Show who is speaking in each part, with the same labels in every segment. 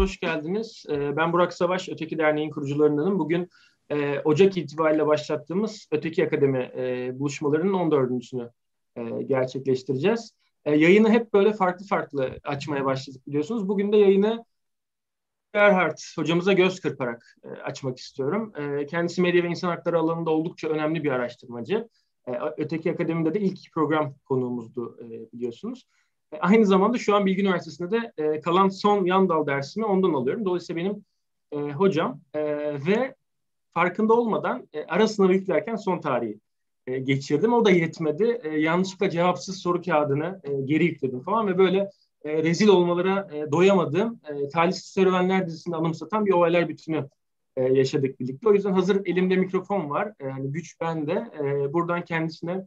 Speaker 1: hoş geldiniz. Ee, ben Burak Savaş, Öteki Derneği'nin kurucularındanım. Bugün e, Ocak itibariyle başlattığımız Öteki Akademi e, buluşmalarının 14.sünü e, gerçekleştireceğiz. Yayını hep böyle farklı farklı açmaya başladık biliyorsunuz. Bugün de yayını Gerhard hocamıza göz kırparak açmak istiyorum. Kendisi medya ve insan hakları alanında oldukça önemli bir araştırmacı. Öteki Akademi'de de ilk program konuğumuzdu biliyorsunuz. E, aynı zamanda şu an Bilgi Üniversitesi'nde de e, kalan son yan dal dersimi ondan alıyorum. Dolayısıyla benim e, hocam e, ve farkında olmadan e, ara sınavı yüklerken son tarihi e, geçirdim. O da yetmedi. E, yanlışlıkla cevapsız soru kağıdını e, geri yükledim falan ve böyle e, rezil olmalara e, doyamadığım e, Talihsiz Serüvenler dizisini anımsatan bir olaylar bütünü e, yaşadık birlikte. O yüzden hazır elimde mikrofon var. E, yani güç bende. E, buradan kendisine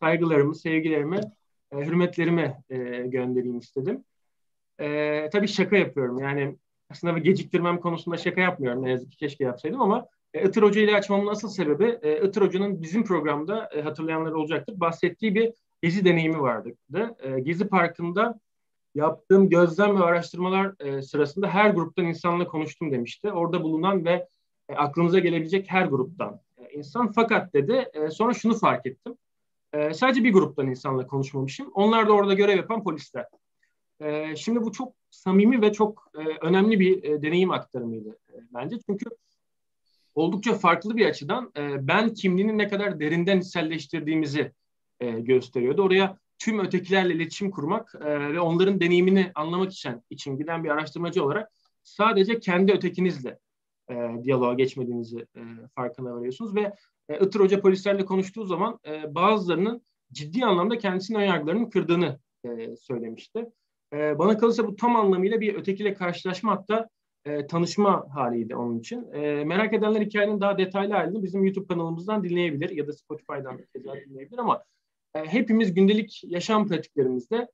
Speaker 1: saygılarımı, sevgilerimi e, hürmetlerimi e, göndereyim istedim. E, tabii şaka yapıyorum. Yani sınavı geciktirmem konusunda şaka yapmıyorum. Ne yazık ki keşke yapsaydım ama e, Itır Hoca ile açmamın asıl sebebi e, Itır Hoca'nın bizim programda e, hatırlayanlar olacaktır. Bahsettiği bir gezi deneyimi vardı. E, gezi Parkı'nda yaptığım gözlem ve araştırmalar e, sırasında her gruptan insanla konuştum demişti. Orada bulunan ve e, aklımıza gelebilecek her gruptan e, insan. Fakat dedi e, sonra şunu fark ettim. E, sadece bir gruptan insanla konuşmamışım. Onlar da orada görev yapan polisler. E, şimdi bu çok samimi ve çok e, önemli bir e, deneyim aktarımıydı e, bence. Çünkü oldukça farklı bir açıdan e, ben kimliğini ne kadar derinden içselleştirdiğimizi e, gösteriyordu. Oraya tüm ötekilerle iletişim kurmak e, ve onların deneyimini anlamak için, için giden bir araştırmacı olarak sadece kendi ötekinizle e, diyaloğa geçmediğinizi e, farkına varıyorsunuz ve e, Itır Hoca polislerle konuştuğu zaman e, bazılarının ciddi anlamda kendisinin önyargılarının kırdığını e, söylemişti. E, bana kalırsa bu tam anlamıyla bir ötekiyle karşılaşma hatta e, tanışma haliydi onun için. E, merak edenler hikayenin daha detaylı halini bizim YouTube kanalımızdan dinleyebilir ya da Spotify'dan dinleyebilir ama e, hepimiz gündelik yaşam pratiklerimizde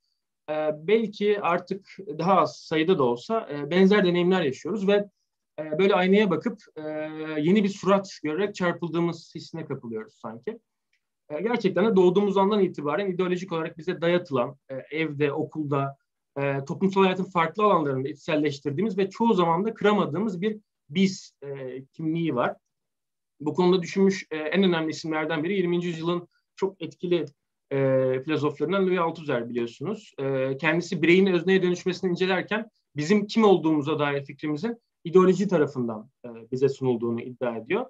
Speaker 1: e, belki artık daha az sayıda da olsa e, benzer deneyimler yaşıyoruz ve e, böyle aynaya bakıp e, yeni bir surat görerek çarpıldığımız hissine kapılıyoruz sanki. E, gerçekten de doğduğumuz andan itibaren ideolojik olarak bize dayatılan e, evde, okulda, e, toplumsal hayatın farklı alanlarında içselleştirdiğimiz ve çoğu zaman da kıramadığımız bir biz kimliği var. Bu konuda düşünmüş en önemli isimlerden biri 20. yüzyılın çok etkili e, filozoflarından Louis Althusser biliyorsunuz. E, kendisi bireyin özneye dönüşmesini incelerken bizim kim olduğumuza dair fikrimizin ideoloji tarafından e, bize sunulduğunu iddia ediyor.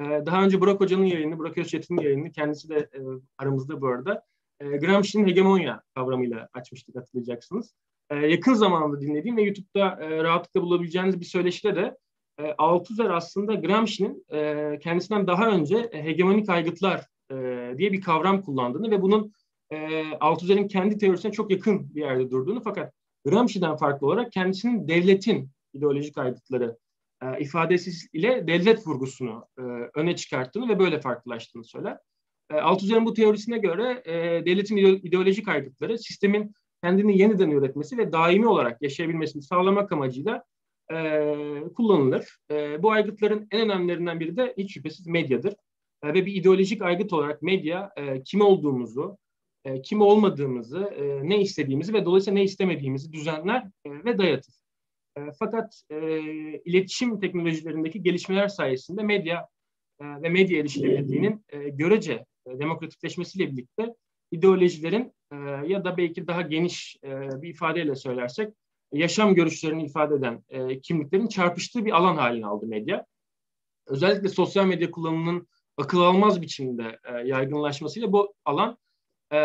Speaker 1: E, daha önce Burak Hoca'nın yayını, Burak Özçetin'in yayını kendisi de e, aramızda bu arada e, Gramsci'nin hegemonya kavramıyla açmıştık hatırlayacaksınız. E, yakın zamanda dinlediğim ve YouTube'da e, rahatlıkla bulabileceğiniz bir söyleşide de e, Althusser aslında Gramsci'nin e, kendisinden daha önce e, hegemonik aygıtlar e, diye bir kavram kullandığını ve bunun e, Althusser'in kendi teorisine çok yakın bir yerde durduğunu fakat Gramsci'den farklı olarak kendisinin devletin ideolojik aygıtları e, ifadesiz ile devlet vurgusunu e, öne çıkarttığını ve böyle farklılaştığını söyler. E, Althusser'in bu teorisine göre e, devletin ideolojik aygıtları sistemin kendini yeniden üretmesi ve daimi olarak yaşayabilmesini sağlamak amacıyla e, kullanılır. E, bu aygıtların en önemlilerinden biri de hiç şüphesiz medyadır. E, ve bir ideolojik aygıt olarak medya e, kim olduğumuzu, e, kim olmadığımızı, e, ne istediğimizi ve dolayısıyla ne istemediğimizi düzenler e, ve dayatır. E, fakat e, iletişim teknolojilerindeki gelişmeler sayesinde medya e, ve medya erişilebilirliğinin e, görece e, demokratikleşmesiyle birlikte ideolojilerin e, ya da belki daha geniş e, bir ifadeyle söylersek yaşam görüşlerini ifade eden e, kimliklerin çarpıştığı bir alan haline aldı medya. Özellikle sosyal medya kullanımının akıl almaz biçimde e, yaygınlaşmasıyla bu alan e,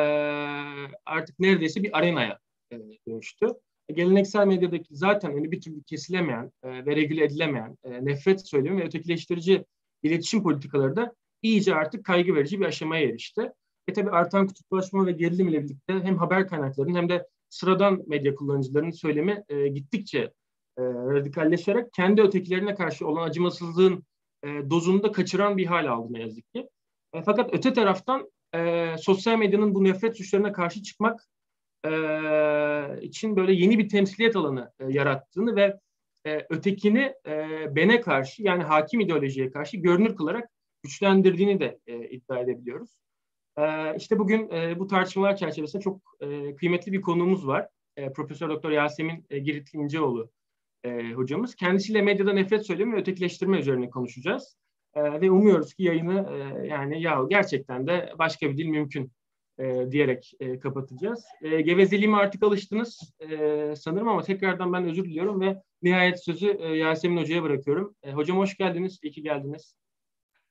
Speaker 1: artık neredeyse bir arenaya e, dönüştü geleneksel medyadaki zaten hani bir türlü kesilemeyen e, ve regüle edilemeyen e, nefret söylemi ve ötekileştirici iletişim politikaları da iyice artık kaygı verici bir aşamaya erişti. E tabi artan kutuplaşma ve gerilim ile birlikte hem haber kaynaklarının hem de sıradan medya kullanıcılarının söylemi e, gittikçe e, radikalleşerek kendi ötekilerine karşı olan acımasızlığın e, dozunu da kaçıran bir hal aldı ne yazık ki. E, fakat öte taraftan e, sosyal medyanın bu nefret suçlarına karşı çıkmak e, için böyle yeni bir temsiliyet alanı e, yarattığını ve e, ötekini e, bene karşı yani hakim ideolojiye karşı görünür kılarak güçlendirdiğini de e, iddia edebiliyoruz. E, işte bugün e, bu tartışmalar çerçevesinde çok e, kıymetli bir konuğumuz var. E, Profesör Doktor Yasemin e, Girit İnceoğlu e, hocamız. Kendisiyle medyada nefret söylemi ve ötekileştirme üzerine konuşacağız. E, ve umuyoruz ki yayını e, yani ya gerçekten de başka bir dil mümkün e, diyerek e, kapatacağız. E, gevezeliğime artık alıştınız e, sanırım ama tekrardan ben özür diliyorum ve nihayet sözü e, Yasemin Hoca'ya bırakıyorum. E, hocam hoş geldiniz, iyi ki geldiniz.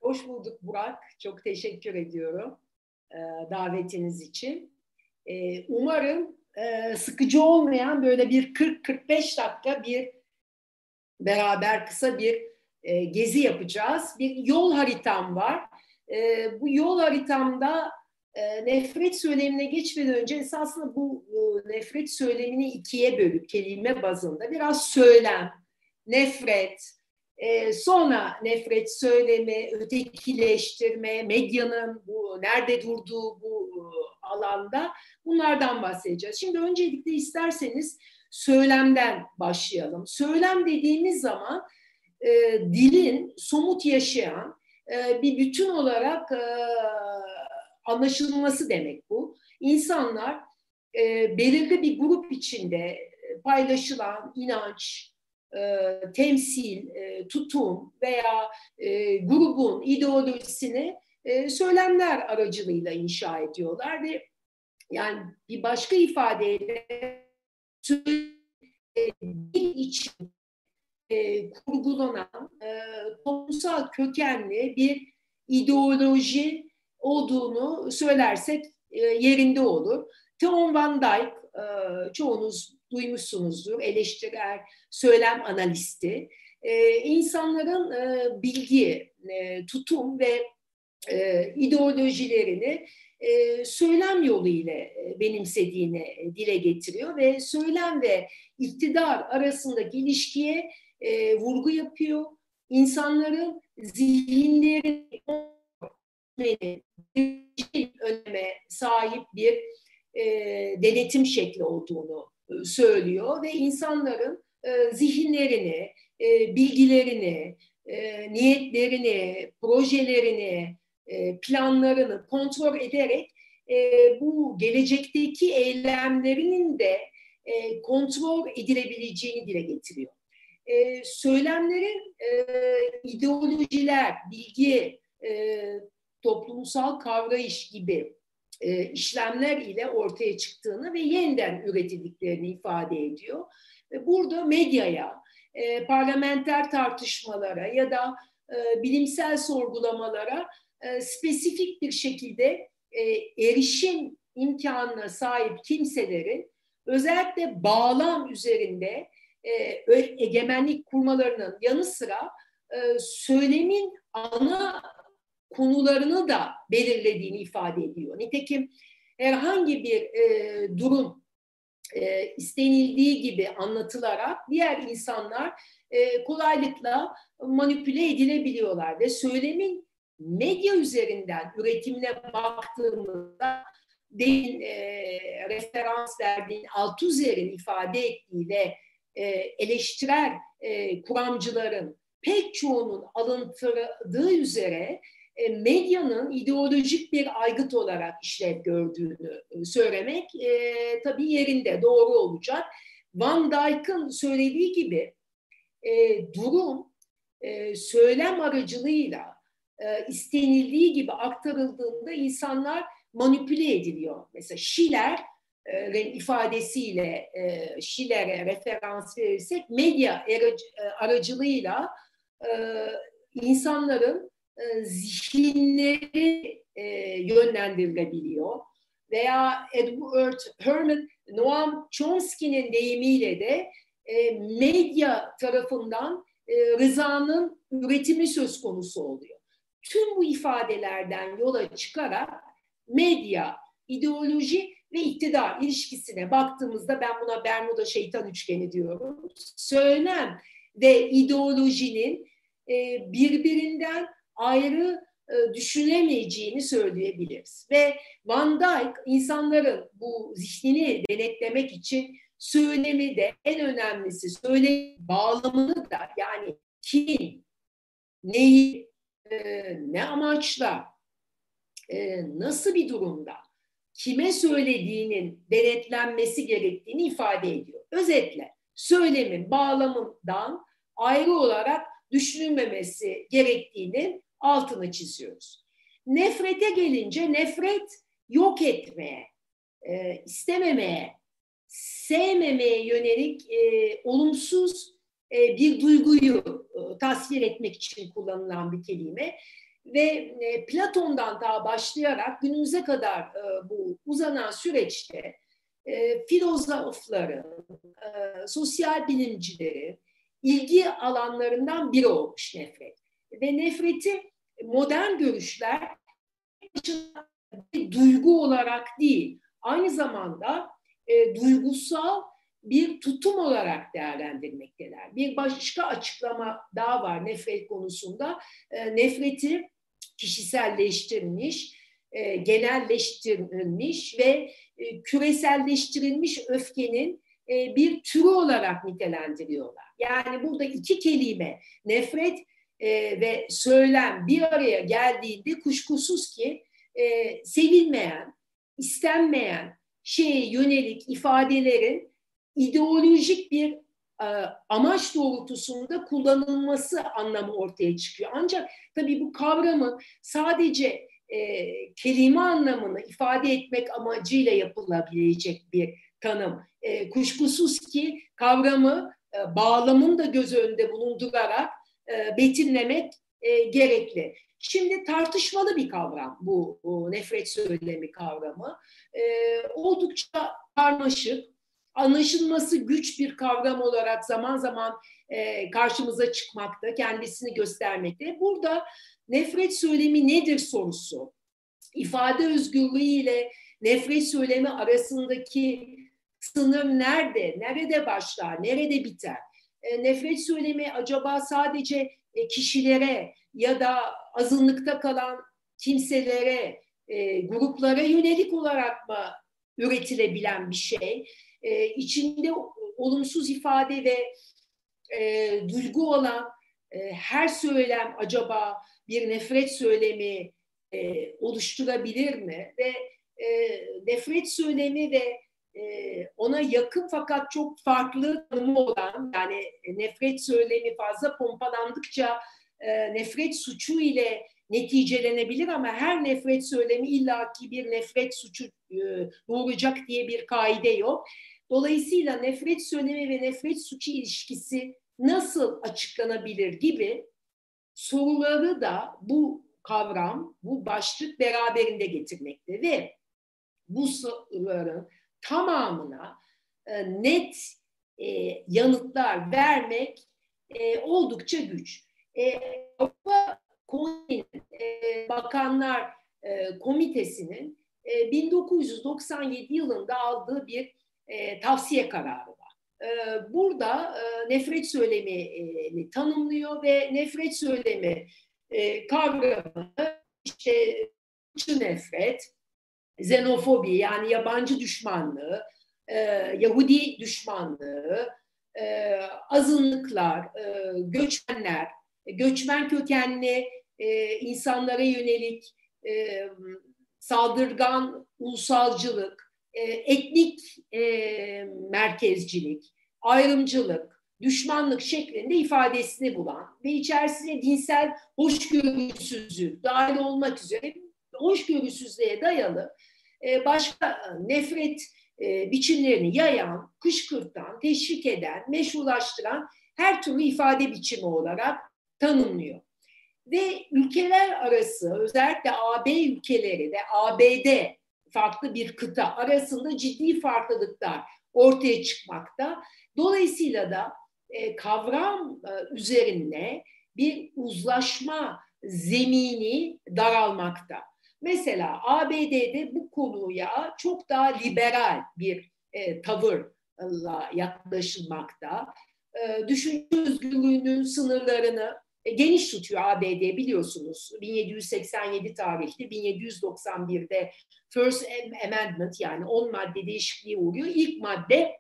Speaker 2: Hoş bulduk Burak, çok teşekkür ediyorum e, davetiniz için. E, umarım e, sıkıcı olmayan böyle bir 40-45 dakika bir beraber kısa bir e, gezi yapacağız. Bir yol haritam var. E, bu yol haritamda e, nefret söylemine geçmeden önce esasında bu e, nefret söylemini ikiye bölüp kelime bazında biraz söylem, nefret, e, sonra nefret söylemi, ötekileştirme, medyanın bu nerede durduğu bu alanda bunlardan bahsedeceğiz. Şimdi öncelikle isterseniz söylemden başlayalım. Söylem dediğimiz zaman dilin somut yaşayan bir bütün olarak anlaşılması demek bu. İnsanlar e, belirli bir grup içinde e, paylaşılan inanç, e, temsil, e, tutum veya e, grubun ideolojisini e, söylemler aracılığıyla inşa ediyorlar ve yani bir başka ifadeyle dil için e, kurgulanan e, toplumsal kökenli bir ideoloji olduğunu söylersek e, yerinde olur. Theon Van Dyck, e, çoğunuz duymuşsunuzdur, eleştirel söylem analisti. E, insanların bilgi, tutum ve ideolojilerini söylem yoluyla e, benimsediğini dile getiriyor ve söylem ve iktidar arasındaki ilişkiye vurgu yapıyor. İnsanların zihinleri öneme sahip bir e, denetim şekli olduğunu e, söylüyor ve insanların e, zihinlerini, e, bilgilerini, e, niyetlerini, projelerini, e, planlarını kontrol ederek e, bu gelecekteki eylemlerinin de e, kontrol edilebileceğini dile getiriyor. E, söylemlerin e, ideolojiler, bilgi, e, toplumsal kavrayış gibi e, işlemler ile ortaya çıktığını ve yeniden üretildiklerini ifade ediyor. Ve burada medyaya, e, parlamenter tartışmalara ya da e, bilimsel sorgulamalara e, spesifik bir şekilde e, erişim imkanına sahip kimselerin özellikle bağlam üzerinde e, egemenlik kurmalarının yanı sıra e, söylemin ana konularını da belirlediğini ifade ediyor. Nitekim herhangi bir e, durum e, istenildiği gibi anlatılarak diğer insanlar e, kolaylıkla manipüle edilebiliyorlar ve söylemin medya üzerinden üretimine baktığımızda demin e, referans verdiğin Altuzer'in ifade ettiği ve e, eleştirel e, kuramcıların pek çoğunun alıntıladığı üzere medyanın ideolojik bir aygıt olarak işlev gördüğünü e, söylemek e, tabii yerinde, doğru olacak. Van Dijk'ın söylediği gibi e, durum e, söylem aracılığıyla e, istenildiği gibi aktarıldığında insanlar manipüle ediliyor. Mesela Schiller ifadesiyle e, Schiller'e referans verirsek medya aracılığıyla e, insanların e, zihinleri e, yönlendirilebiliyor. Veya Edward Herman, Noam Chomsky'nin deyimiyle de e, medya tarafından e, rızanın üretimi söz konusu oluyor. Tüm bu ifadelerden yola çıkarak medya, ideoloji ve iktidar ilişkisine baktığımızda ben buna Bermuda şeytan üçgeni diyorum. Söylem ve ideolojinin e, birbirinden ayrı e, düşünemeyeceğini söyleyebiliriz. Ve Van Dyck insanların bu zihnini denetlemek için söylemi de en önemlisi söyle bağlamını da yani kim, neyi, e, ne amaçla, e, nasıl bir durumda, kime söylediğinin denetlenmesi gerektiğini ifade ediyor. Özetle söylemin bağlamından ayrı olarak düşünülmemesi gerektiğini altını çiziyoruz. Nefrete gelince nefret yok etmeye, e, istememeye, sevmemeye yönelik e, olumsuz e, bir duyguyu tasvir etmek için kullanılan bir kelime. Ve Platon'dan daha başlayarak günümüze kadar bu uzanan süreçte e, filozofların, sosyal bilimcileri ilgi alanlarından biri olmuş nefret. Ve nefreti modern görüşler bir duygu olarak değil, aynı zamanda e, duygusal bir tutum olarak değerlendirmekteler. Bir başka açıklama daha var nefret konusunda. E, nefreti kişiselleştirilmiş, e, genelleştirilmiş ve e, küreselleştirilmiş öfkenin e, bir türü olarak nitelendiriyorlar. Yani burada iki kelime nefret e, ve söylem bir araya geldiğinde kuşkusuz ki e, sevilmeyen, istenmeyen şeye yönelik ifadelerin ideolojik bir e, amaç doğrultusunda kullanılması anlamı ortaya çıkıyor. Ancak tabii bu kavramın sadece e, kelime anlamını ifade etmek amacıyla yapılabilecek bir tanım. E, kuşkusuz ki kavramı e, bağlamını da göz önünde bulundurarak e, betimlemek e, gerekli. Şimdi tartışmalı bir kavram bu, bu nefret söylemi kavramı. E, oldukça karmaşık, anlaşılması güç bir kavram olarak zaman zaman karşımıza çıkmakta, kendisini göstermekte. Burada nefret söylemi nedir sorusu, ifade özgürlüğü ile nefret söylemi arasındaki sınır nerede, nerede başlar, nerede biter? E, nefret söylemi acaba sadece e, kişilere ya da azınlıkta kalan kimselere, e, gruplara yönelik olarak mı üretilebilen bir şey? E, içinde olumsuz ifade ve e, duygu olan her söylem acaba bir nefret söylemi oluşturabilir mi? Ve nefret söylemi ve e, ona yakın fakat çok farklı tanımı olan yani nefret söylemi fazla pompalandıkça e, nefret suçu ile neticelenebilir ama her nefret söylemi illaki bir nefret suçu e, doğuracak diye bir kaide yok. Dolayısıyla nefret söylemi ve nefret suçu ilişkisi nasıl açıklanabilir gibi soruları da bu kavram, bu başlık beraberinde getirmekte ve bu soruların tamamına e, net e, yanıtlar vermek e, oldukça güç. E, Avrupa e, Bakanlar e, Komitesi'nin e, 1997 yılında aldığı bir e, tavsiye kararı var. E, burada e, nefret söylemini tanımlıyor ve nefret söylemi e, kavramı işte nefret, xenofobi yani yabancı düşmanlığı, e, Yahudi düşmanlığı, e, azınlıklar, e, göçmenler, göçmen kökenli e, insanlara yönelik e, saldırgan ulusalcılık, e, etnik e, merkezcilik, ayrımcılık, düşmanlık şeklinde ifadesini bulan ve içerisine dinsel hoşgörüsüzlük dahil olmak üzere hoşgörüsüzlüğe dayalı e, başka nefret e, biçimlerini yayan, kışkırtan, teşvik eden, meşrulaştıran her türlü ifade biçimi olarak tanımlıyor. Ve ülkeler arası özellikle AB ülkeleri ve ABD farklı bir kıta arasında ciddi farklılıklar ortaya çıkmakta. Dolayısıyla da e, kavram e, üzerinde bir uzlaşma zemini daralmakta. Mesela ABD'de bu konuya çok daha liberal bir e, tavırla yaklaşılmakta. E, düşünce özgürlüğünün sınırlarını e, geniş tutuyor ABD biliyorsunuz. 1787 tarihli 1791'de First Amendment yani 10 madde değişikliğe uğruyor. İlk madde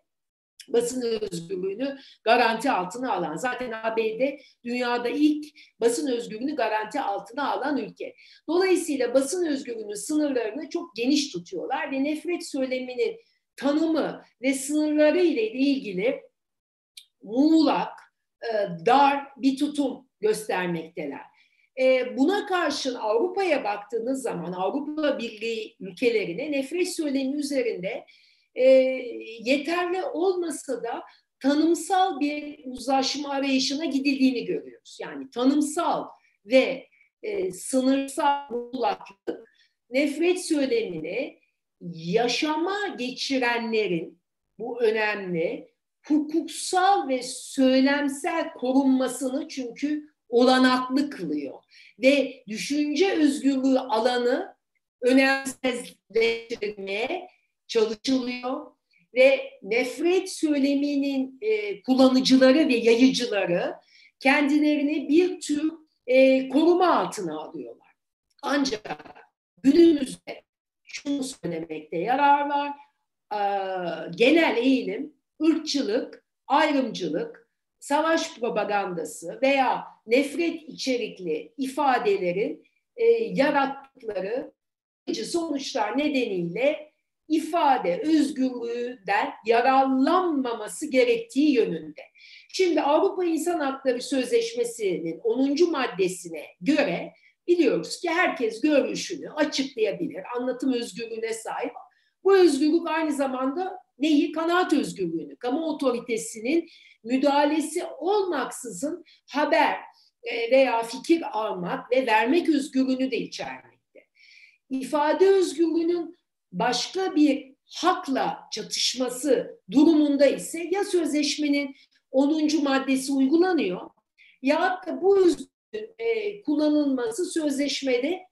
Speaker 2: basın özgürlüğünü garanti altına alan. Zaten ABD dünyada ilk basın özgürlüğünü garanti altına alan ülke. Dolayısıyla basın özgürlüğünün sınırlarını çok geniş tutuyorlar ve nefret söyleminin tanımı ve sınırları ile ilgili muğlak, e, dar bir tutum göstermekteler. E, buna karşın Avrupa'ya baktığınız zaman Avrupa Birliği ülkelerine nefret söylemi üzerinde e, yeterli olmasa da tanımsal bir uzlaşma arayışına gidildiğini görüyoruz. Yani tanımsal ve e, sınırsal muğlaklık nefret söylemini yaşama geçirenlerin bu önemli hukuksal ve söylemsel korunmasını çünkü olanaklı kılıyor ve düşünce özgürlüğü alanı önemsizleştirmeye çalışılıyor ve nefret söyleminin e, kullanıcıları ve yayıcıları kendilerini bir tür e, koruma altına alıyorlar. Ancak günümüzde şunu söylemekte yarar var. E, genel eğilim ırkçılık, ayrımcılık, savaş propagandası veya nefret içerikli ifadelerin e, yarattıkları sonuçlar nedeniyle ifade özgürlüğünden yararlanmaması gerektiği yönünde. Şimdi Avrupa İnsan Hakları Sözleşmesi'nin 10. maddesine göre biliyoruz ki herkes görüşünü açıklayabilir, anlatım özgürlüğüne sahip. Bu özgürlük aynı zamanda neyi? Kanaat özgürlüğünü, kamu otoritesinin müdahalesi olmaksızın haber e, veya fikir almak ve vermek özgürlüğünü de içermekte. İfade özgürlüğünün başka bir hakla çatışması durumunda ise ya sözleşmenin 10. maddesi uygulanıyor ya da bu e, kullanılması sözleşmede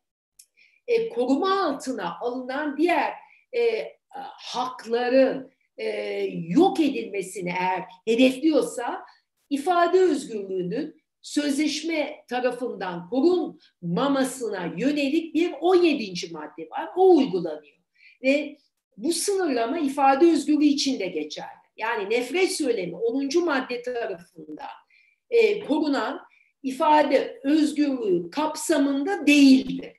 Speaker 2: e, koruma altına alınan diğer e, hakların e, yok edilmesini eğer hedefliyorsa ifade özgürlüğünün sözleşme tarafından korunmamasına yönelik bir 17. madde var. O uygulanıyor. Ve bu sınırlama ifade özgürlüğü için de geçerli. Yani nefret söylemi 10. madde tarafından e, korunan ifade özgürlüğü kapsamında değildir.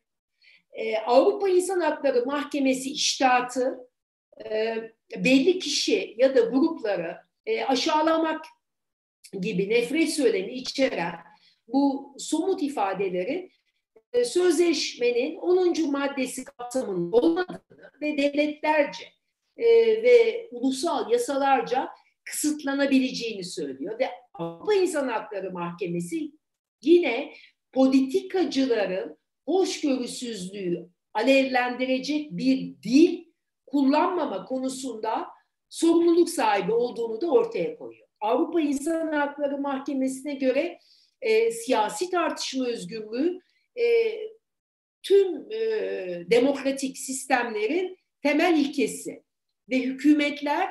Speaker 2: E, Avrupa İnsan Hakları Mahkemesi iştahatı e, belli kişi ya da grupları e, aşağılamak gibi nefret söylemi içeren bu somut ifadeleri sözleşmenin 10. maddesi kapsamında olmadığını ve devletlerce e, ve ulusal yasalarca kısıtlanabileceğini söylüyor. Ve Avrupa İnsan Hakları Mahkemesi yine politikacıların hoşgörüsüzlüğü alevlendirecek bir dil kullanmama konusunda sorumluluk sahibi olduğunu da ortaya koyuyor. Avrupa İnsan Hakları Mahkemesi'ne göre e, siyasi tartışma özgürlüğü e, tüm e, demokratik sistemlerin temel ilkesi ve hükümetler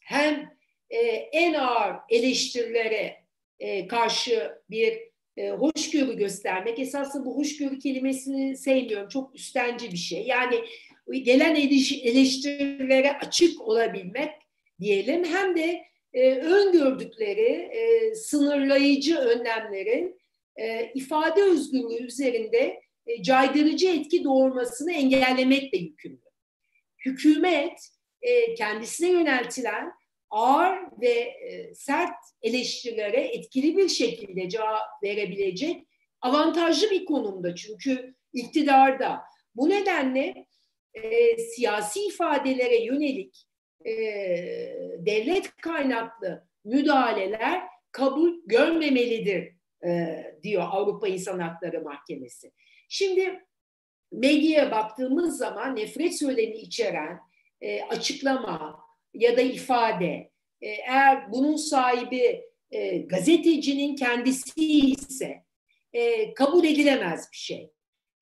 Speaker 2: hem e, en ağır eleştirilere e, karşı bir e, hoşgörü göstermek. Esasında bu hoşgörü kelimesini sevmiyorum. Çok üstenci bir şey. Yani gelen eleştirilere açık olabilmek diyelim hem de e, öngördükleri e, sınırlayıcı önlemlerin e, ifade özgürlüğü üzerinde e, caydırıcı etki doğurmasını engellemekle yükümlü. Hükümet e, kendisine yöneltilen ağır ve e, sert eleştirilere etkili bir şekilde cevap verebilecek avantajlı bir konumda çünkü iktidarda. Bu nedenle e, siyasi ifadelere yönelik e, devlet kaynaklı müdahaleler kabul görmemelidir e, diyor Avrupa İnsan Hakları Mahkemesi. Şimdi medyaya baktığımız zaman nefret söylemi içeren e, açıklama ya da ifade e, eğer bunun sahibi e, gazetecinin kendisi ise e, kabul edilemez bir şey.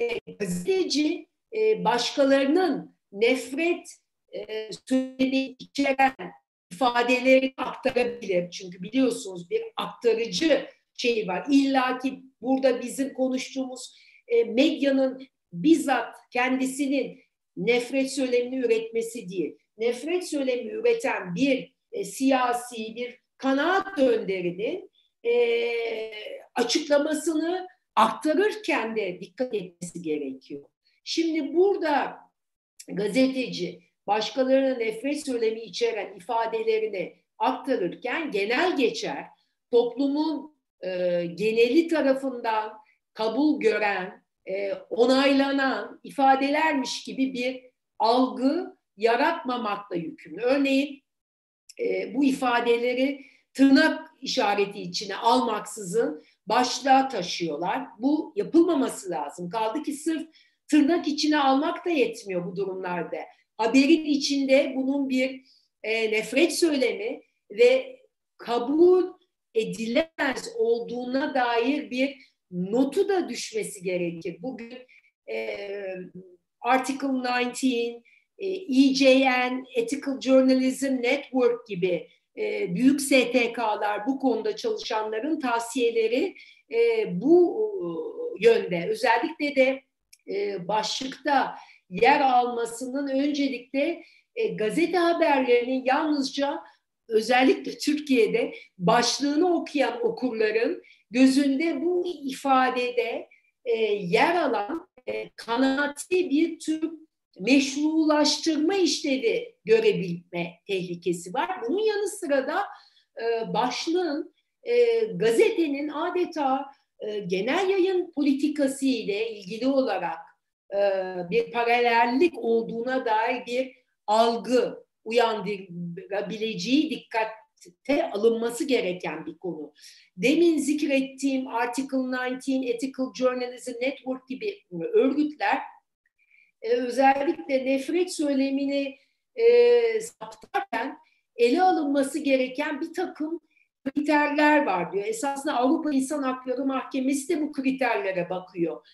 Speaker 2: E, gazeteci e, başkalarının nefret e, söylemi içeren ifadeleri aktarabilir. Çünkü biliyorsunuz bir aktarıcı şey var. İlla ki burada bizim konuştuğumuz e, medyanın bizzat kendisinin nefret söylemini üretmesi değil. Nefret söylemi üreten bir e, siyasi bir kanaat önderinin e, açıklamasını aktarırken de dikkat etmesi gerekiyor. Şimdi burada gazeteci başkalarının nefret söylemi içeren ifadelerini aktarırken genel geçer toplumun e, geneli tarafından kabul gören, e, onaylanan ifadelermiş gibi bir algı yaratmamakla yükümlü. Örneğin e, bu ifadeleri tırnak işareti içine almaksızın başlığa taşıyorlar. Bu yapılmaması lazım. Kaldı ki sırf tırnak içine almak da yetmiyor bu durumlarda. Haberin içinde bunun bir e, nefret söylemi ve kabul edilemez olduğuna dair bir notu da düşmesi gerekir. Bugün e, Article 19, e, EJN, Ethical Journalism Network gibi e, büyük STK'lar bu konuda çalışanların tavsiyeleri e, bu e, yönde. Özellikle de e, başlıkta yer almasının öncelikle e, gazete haberlerinin yalnızca özellikle Türkiye'de başlığını okuyan okurların gözünde bu ifadede e, yer alan e, kanaati bir tür meşrulaştırma işlevi görebilme tehlikesi var. Bunun yanı sıra da e, başlığın e, gazetenin adeta e, genel yayın politikası ile ilgili olarak e, bir paralellik olduğuna dair bir algı uyandırabileceği dikkatte alınması gereken bir konu. Demin zikrettiğim Article 19, Ethical Journalism Network gibi örgütler e, özellikle nefret söylemini e, saptarken ele alınması gereken bir takım kriterler var diyor. Esasında Avrupa İnsan Hakları Mahkemesi de bu kriterlere bakıyor.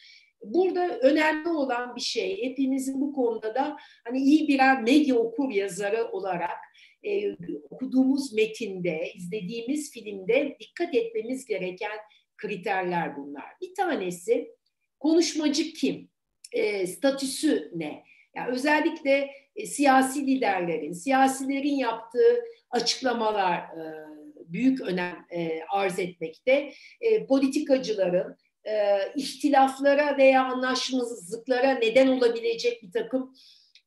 Speaker 2: Burada önemli olan bir şey, hepimizin bu konuda da hani iyi birer medya okur yazarı olarak e, okuduğumuz metinde, izlediğimiz filmde dikkat etmemiz gereken kriterler bunlar. Bir tanesi konuşmacı kim? E, statüsü ne? Yani özellikle e, siyasi liderlerin, siyasilerin yaptığı açıklamalar e, büyük önem e, arz etmekte. E, politikacıların e, ihtilaflara veya anlaşmazlıklara neden olabilecek bir takım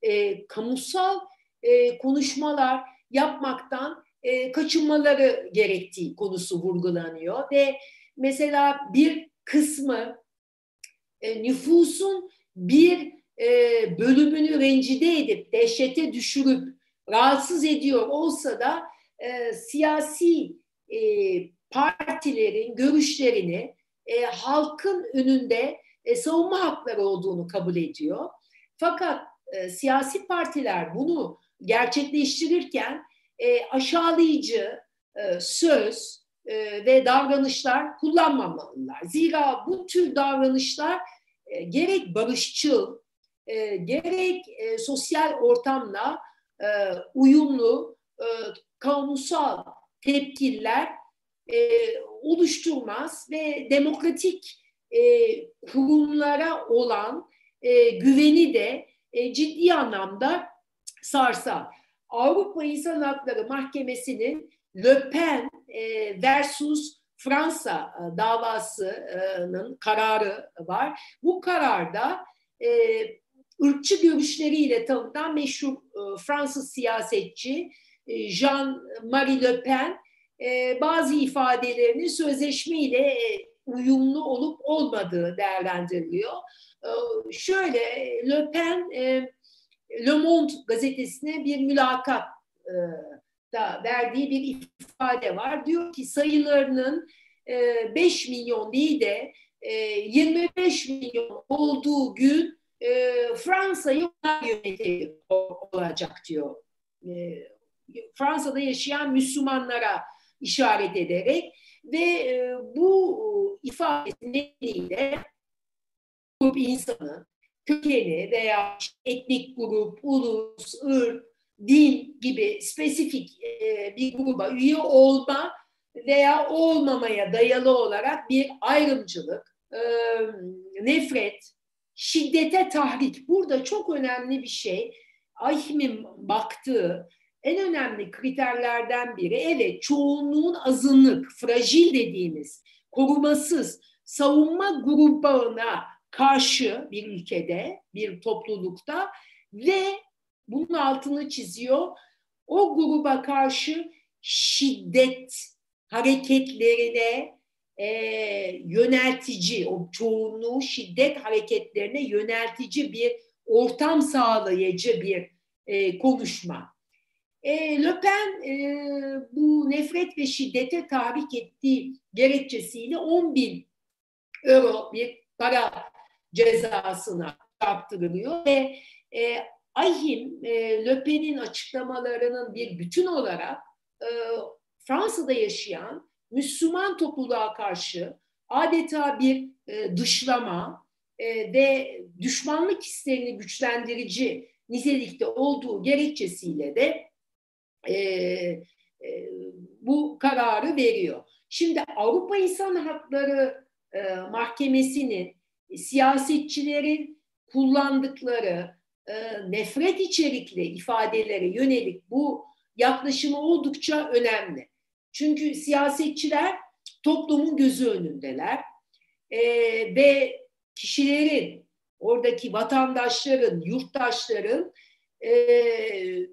Speaker 2: e, kamusal e, konuşmalar yapmaktan e, kaçınmaları gerektiği konusu vurgulanıyor. Ve mesela bir kısmı e, nüfusun bir e, bölümünü rencide edip dehşete düşürüp rahatsız ediyor olsa da e, siyasi e, partilerin görüşlerini e, halkın önünde e, savunma hakları olduğunu kabul ediyor. Fakat e, siyasi partiler bunu gerçekleştirirken e, aşağılayıcı e, söz e, ve davranışlar kullanmamalılar. Zira bu tür davranışlar e, gerek barışçıl, e, gerek e, sosyal ortamla e, uyumlu e, kamusal tepkiler e, oluşturmaz ve demokratik e, kurumlara olan e, güveni de e, ciddi anlamda sarsar. Avrupa İnsan Hakları Mahkemesi'nin Le Pen e, versus Fransa e, davasının kararı var. Bu kararda e, ırkçı görüşleriyle tanınan meşhur e, Fransız siyasetçi e, Jean-Marie Le Pen e, bazı ifadelerini sözleşme ile e, uyumlu olup olmadığı değerlendiriliyor. E, şöyle Le Pen Le Monde gazetesine bir mülakat da verdiği bir ifade var. Diyor ki sayılarının e, 5 milyon değil de e, 25 milyon olduğu gün Fransa'yı yönetecek olacak diyor. Fransa'da yaşayan Müslümanlara işaret ederek ve e, bu ifade nedeniyle grup insanı, kökeni veya etnik grup, ulus, ırk, din gibi spesifik e, bir gruba üye olma veya olmamaya dayalı olarak bir ayrımcılık, e, nefret, şiddete tahrik. Burada çok önemli bir şey. Ahim'in baktığı en önemli kriterlerden biri evet çoğunluğun azınlık, fragil dediğimiz, korumasız, savunma grubuna karşı bir ülkede, bir toplulukta ve bunun altını çiziyor. O gruba karşı şiddet hareketlerine e, yöneltici, o çoğunluğu şiddet hareketlerine yöneltici bir ortam sağlayıcı bir e, konuşma. E, Le Pen e, bu nefret ve şiddete tahrik ettiği gerekçesiyle 10 bin euro bir para cezasına çarptırılıyor ve e, Ahim e, Le Pen'in açıklamalarının bir bütün olarak e, Fransa'da yaşayan Müslüman topluluğa karşı adeta bir e, dışlama e, ve düşmanlık hislerini güçlendirici nitelikte olduğu gerekçesiyle de e, e, bu kararı veriyor. Şimdi Avrupa İnsan Hakları e, Mahkemesi'nin siyasetçilerin kullandıkları e, nefret içerikli ifadelere yönelik bu yaklaşımı oldukça önemli. Çünkü siyasetçiler toplumun gözü önündeler e, ve kişilerin, oradaki vatandaşların, yurttaşların e,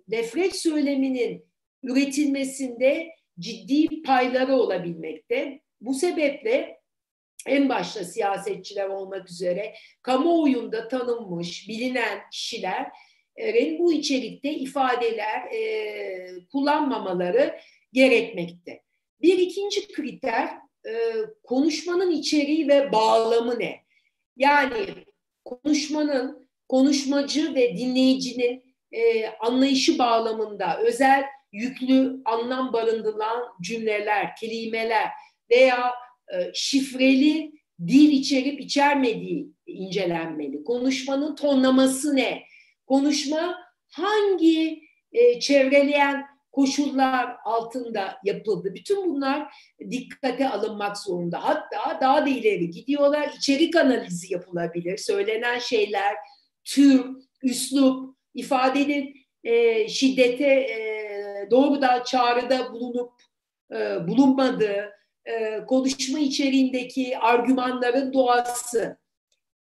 Speaker 2: nefret söyleminin üretilmesinde ciddi payları olabilmekte. Bu sebeple en başta siyasetçiler olmak üzere kamuoyunda tanınmış, bilinen kişilerin bu içerikte ifadeler e, kullanmamaları gerekmekte. Bir ikinci kriter e, konuşmanın içeriği ve bağlamı ne? Yani konuşmanın konuşmacı ve dinleyicinin e, anlayışı bağlamında özel yüklü anlam barındıran cümleler, kelimeler veya e, şifreli dil içerip içermediği incelenmeli. Konuşmanın tonlaması ne? Konuşma hangi e, çevreleyen koşullar altında yapıldı? Bütün bunlar dikkate alınmak zorunda. Hatta daha da ileri gidiyorlar. İçerik analizi yapılabilir. Söylenen şeyler, tür, üslup, ifadenin e, şiddete e, doğrudan çağrıda bulunup e, bulunmadığı, e, konuşma içeriğindeki argümanların doğası.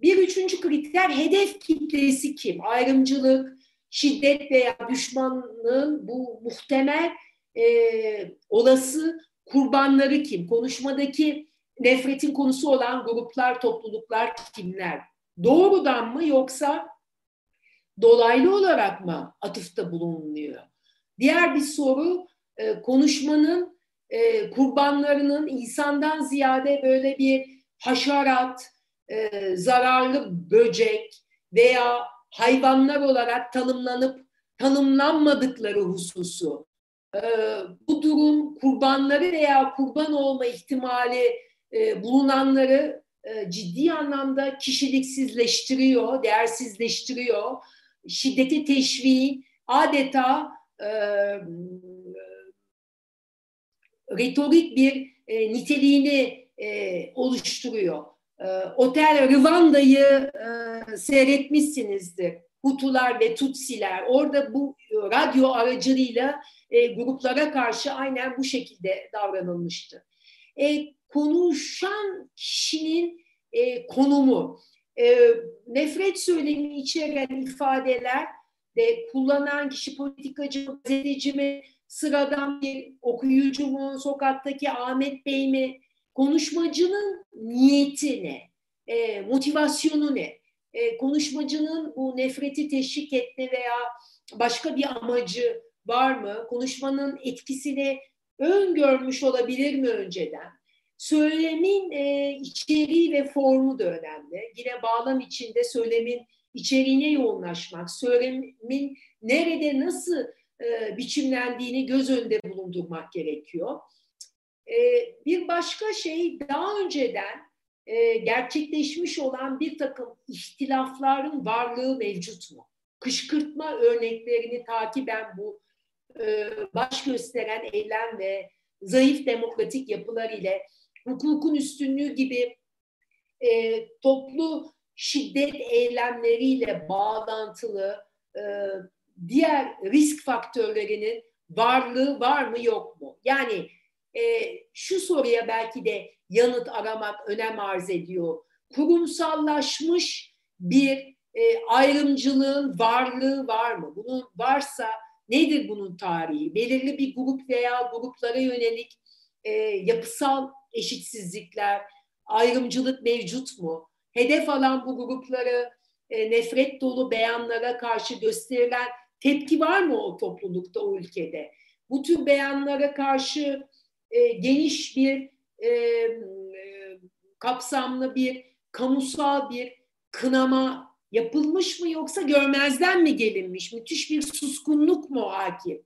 Speaker 2: Bir üçüncü kriter hedef kitlesi kim? Ayrımcılık, şiddet veya düşmanlığın bu muhtemel e, olası kurbanları kim? Konuşmadaki nefretin konusu olan gruplar, topluluklar kimler? Doğrudan mı yoksa dolaylı olarak mı atıfta bulunuyor? Diğer bir soru e, konuşmanın e, kurbanlarının insandan ziyade böyle bir haşerat, e, zararlı böcek veya hayvanlar olarak tanımlanıp tanımlanmadıkları hususu. E, bu durum kurbanları veya kurban olma ihtimali e, bulunanları e, ciddi anlamda kişiliksizleştiriyor, değersizleştiriyor. Şiddeti teşviği adeta e, retorik bir e, niteliğini e, oluşturuyor. E, Otel Rwanda'yı e, seyretmişsinizdir. Hutular ve Tutsiler. Orada bu e, radyo aracılığıyla e, gruplara karşı aynen bu şekilde davranılmıştı. E, konuşan kişinin e, konumu, e, nefret söylemi içeren ifadeler de kullanan kişi politikacı, gazeteci mi, sıradan bir okuyucu mu, sokaktaki Ahmet Bey mi, konuşmacının niyeti ne, e, motivasyonu ne, e, konuşmacının bu nefreti teşvik etme veya başka bir amacı var mı, konuşmanın etkisini öngörmüş olabilir mi önceden? Söylemin e, içeriği ve formu da önemli. Yine bağlam içinde söylemin içeriğine yoğunlaşmak, söylemin nerede nasıl e, biçimlendiğini göz önünde bulundurmak gerekiyor. E, bir başka şey daha önceden e, gerçekleşmiş olan bir takım ihtilafların varlığı mevcut mu? Kışkırtma örneklerini takiben bu e, baş gösteren eylem ve zayıf demokratik yapılar ile hukukun üstünlüğü gibi e, toplu şiddet eylemleriyle bağlantılı e, diğer risk faktörlerinin varlığı var mı yok mu? Yani e, şu soruya belki de yanıt aramak önem arz ediyor. Kurumsallaşmış bir e, ayrımcılığın varlığı var mı? Bunun varsa Nedir bunun tarihi? Belirli bir grup veya gruplara yönelik e, yapısal eşitsizlikler, ayrımcılık mevcut mu? Hedef alan bu grupları e, nefret dolu beyanlara karşı gösterilen tepki var mı o toplulukta, o ülkede? Bu tür beyanlara karşı e, geniş bir e, kapsamlı bir kamusal bir kınama yapılmış mı yoksa görmezden mi gelinmiş? Müthiş bir suskunluk mu hakim?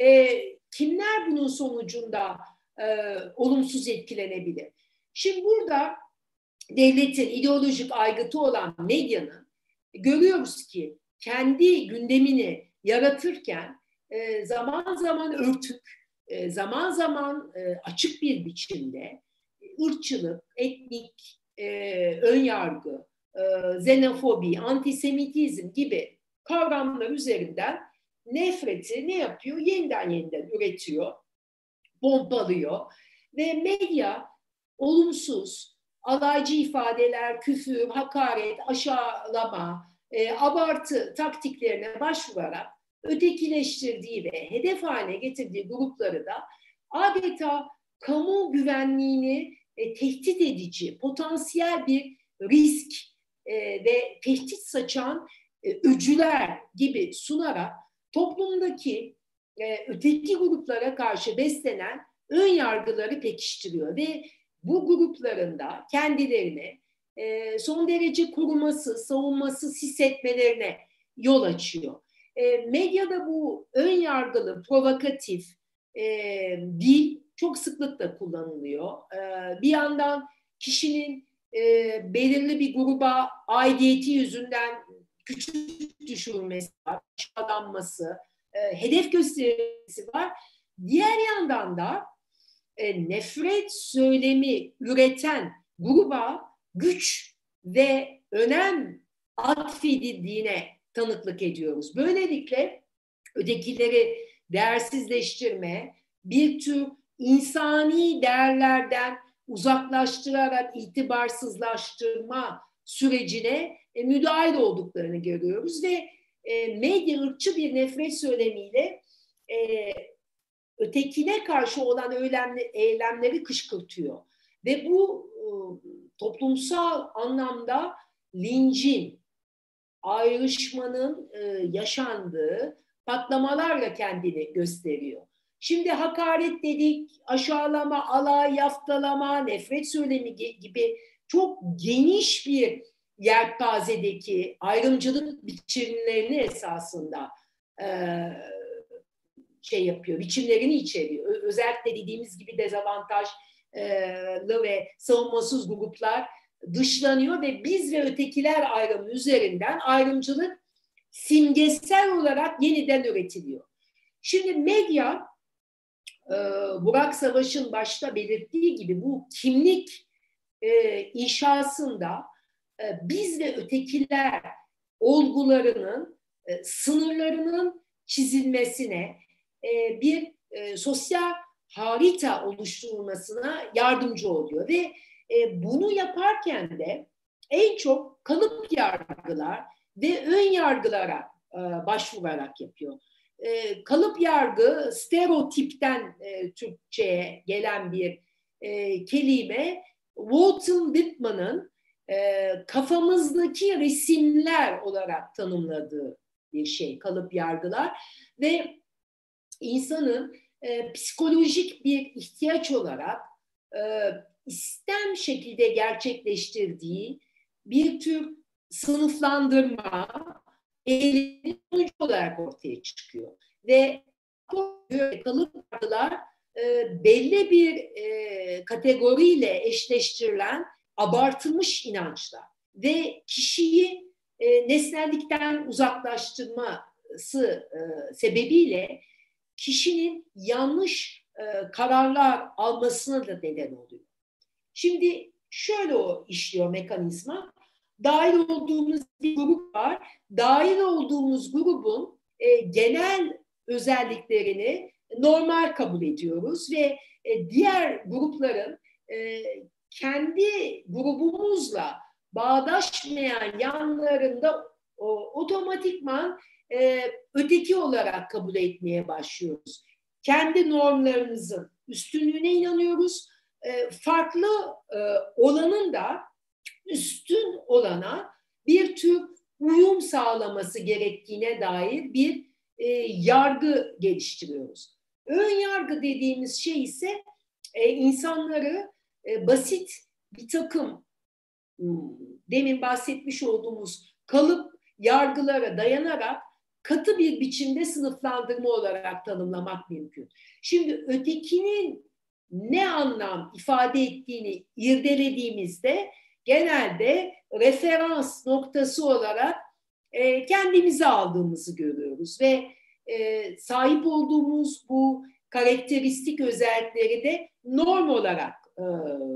Speaker 2: E, kimler bunun sonucunda e, olumsuz etkilenebilir? Şimdi burada devletin ideolojik aygıtı olan medyanın görüyoruz ki kendi gündemini yaratırken e, zaman zaman örtük, e, zaman zaman e, açık bir biçimde ırkçılık, etnik e, önyargı, e, xenofobi, antisemitizm gibi kavramlar üzerinden nefreti ne yapıyor? Yeniden yeniden üretiyor, pompalıyor ve medya olumsuz, alaycı ifadeler, küfür, hakaret, aşağılama, e, abartı taktiklerine başvurarak ötekileştirdiği ve hedef haline getirdiği grupları da adeta kamu güvenliğini e, tehdit edici, potansiyel bir risk e, ve tehdit saçan e, öcüler gibi sunarak toplumdaki e, öteki gruplara karşı beslenen ön yargıları pekiştiriyor ve bu gruplarında kendilerini e, son derece koruması, savunması hissetmelerine yol açıyor. E, medyada bu ön yargılı, provokatif e, dil çok sıklıkla kullanılıyor. E, bir yandan kişinin e, belirli bir gruba aidiyeti yüzünden küçük düşürülmesi var, aşağılanması, e, hedef gösterisi var. Diğer yandan da e, nefret söylemi üreten gruba güç ve önem atfedildiğine tanıklık ediyoruz. Böylelikle ötekileri değersizleştirme, bir tür insani değerlerden uzaklaştırarak itibarsızlaştırma sürecine e, müdahil olduklarını görüyoruz ve e, medya ırkçı bir nefret söylemiyle e, ötekine karşı olan eylemleri, eylemleri kışkırtıyor. Ve bu e, toplumsal anlamda lincin, ayrışmanın e, yaşandığı patlamalarla kendini gösteriyor. Şimdi hakaret dedik, aşağılama, alay, yaftalama, nefret söylemi gibi çok geniş bir yelpazedeki ayrımcılık biçimlerini esasında e, şey yapıyor, biçimlerini içeriyor. Özellikle dediğimiz gibi dezavantajlı ve savunmasız gruplar dışlanıyor ve biz ve ötekiler ayrımı üzerinden ayrımcılık simgesel olarak yeniden üretiliyor. Şimdi medya e, Burak Savaş'ın başta belirttiği gibi bu kimlik e, inşasında biz ve ötekiler olgularının sınırlarının çizilmesine bir sosyal harita oluşturulmasına yardımcı oluyor. Ve bunu yaparken de en çok kalıp yargılar ve ön yargılara başvurarak yapıyor. E, kalıp yargı stereotipten e, Türkçe'ye gelen bir e, kelime. Walton Whitman'ın e, kafamızdaki resimler olarak tanımladığı bir şey kalıp yargılar ve insanın e, psikolojik bir ihtiyaç olarak e, istem şekilde gerçekleştirdiği bir tür sınıflandırma eğilimin sonucu olarak ortaya çıkıyor. Ve kalıplar e, belli bir e, kategoriyle eşleştirilen abartılmış inançlar ve kişiyi e, nesnellikten uzaklaştırması e, sebebiyle kişinin yanlış e, kararlar almasına da neden oluyor. Şimdi şöyle o işliyor mekanizma dahil olduğumuz bir grup var. Dahil olduğumuz grubun e, genel özelliklerini normal kabul ediyoruz ve e, diğer grupların e, kendi grubumuzla bağdaşmayan yanlarında o, otomatikman e, öteki olarak kabul etmeye başlıyoruz. Kendi normlarımızın üstünlüğüne inanıyoruz. E, farklı e, olanın da üstün olana bir tür uyum sağlaması gerektiğine dair bir e, yargı geliştiriyoruz. Ön yargı dediğimiz şey ise e, insanları e, basit bir takım hmm, demin bahsetmiş olduğumuz kalıp yargılara dayanarak katı bir biçimde sınıflandırma olarak tanımlamak mümkün. Şimdi ötekinin ne anlam ifade ettiğini irdelediğimizde genelde referans noktası olarak e, kendimizi aldığımızı görüyoruz ve e, sahip olduğumuz bu karakteristik özellikleri de norm olarak e,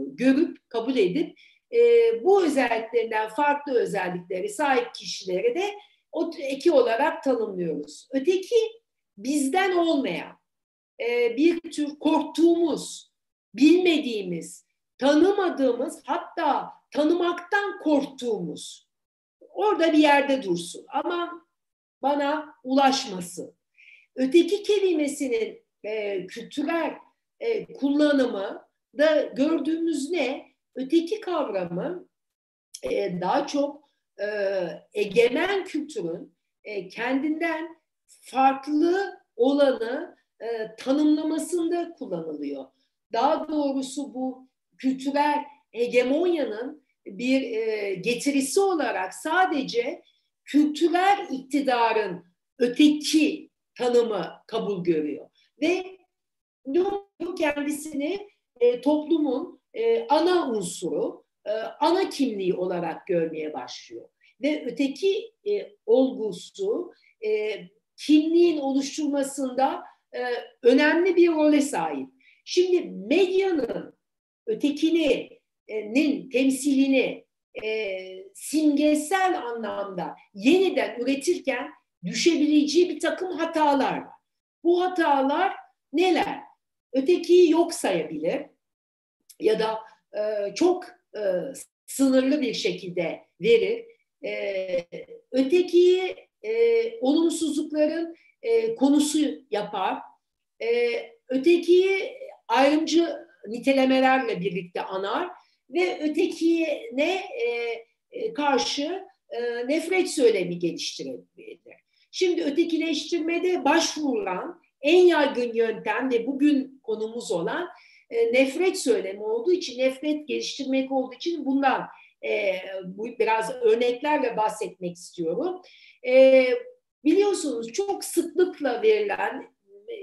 Speaker 2: görüp kabul edip e, bu özelliklerinden farklı özellikleri sahip kişileri de o eki olarak tanımlıyoruz. Öteki bizden olmayan e, bir tür korktuğumuz, bilmediğimiz, tanımadığımız hatta tanımaktan korktuğumuz orada bir yerde dursun ama bana ulaşması. Öteki kelimesinin e, kültürel e, kullanımı da gördüğümüz ne? Öteki kavramı e, daha çok e, egemen kültürün e, kendinden farklı olanı e, tanımlamasında kullanılıyor. Daha doğrusu bu kültürel hegemonyanın bir e, getirisi olarak sadece kültürel iktidarın öteki tanımı kabul görüyor. Ve kendisini e, toplumun e, ana unsuru, e, ana kimliği olarak görmeye başlıyor. Ve öteki e, olgusu e, kimliğin oluşturmasında e, önemli bir role sahip. Şimdi medyanın ötekinin temsilini e, simgesel anlamda yeniden üretirken düşebileceği bir takım hatalar var. Bu hatalar neler? Ötekiyi yok sayabilir ya da e, çok e, sınırlı bir şekilde verir. E, ötekiyi e, olumsuzlukların e, konusu yapar. E, ötekiyi ayrımcı nitelemelerle birlikte anar ve ötekine e, e, karşı e, nefret söylemi geliştirebilir. Şimdi ötekileştirmede başvurulan en yaygın yöntem ve bugün konumuz olan e, nefret söylemi olduğu için, nefret geliştirmek olduğu için bundan e, bu biraz örneklerle bahsetmek istiyorum. E, biliyorsunuz çok sıklıkla verilen,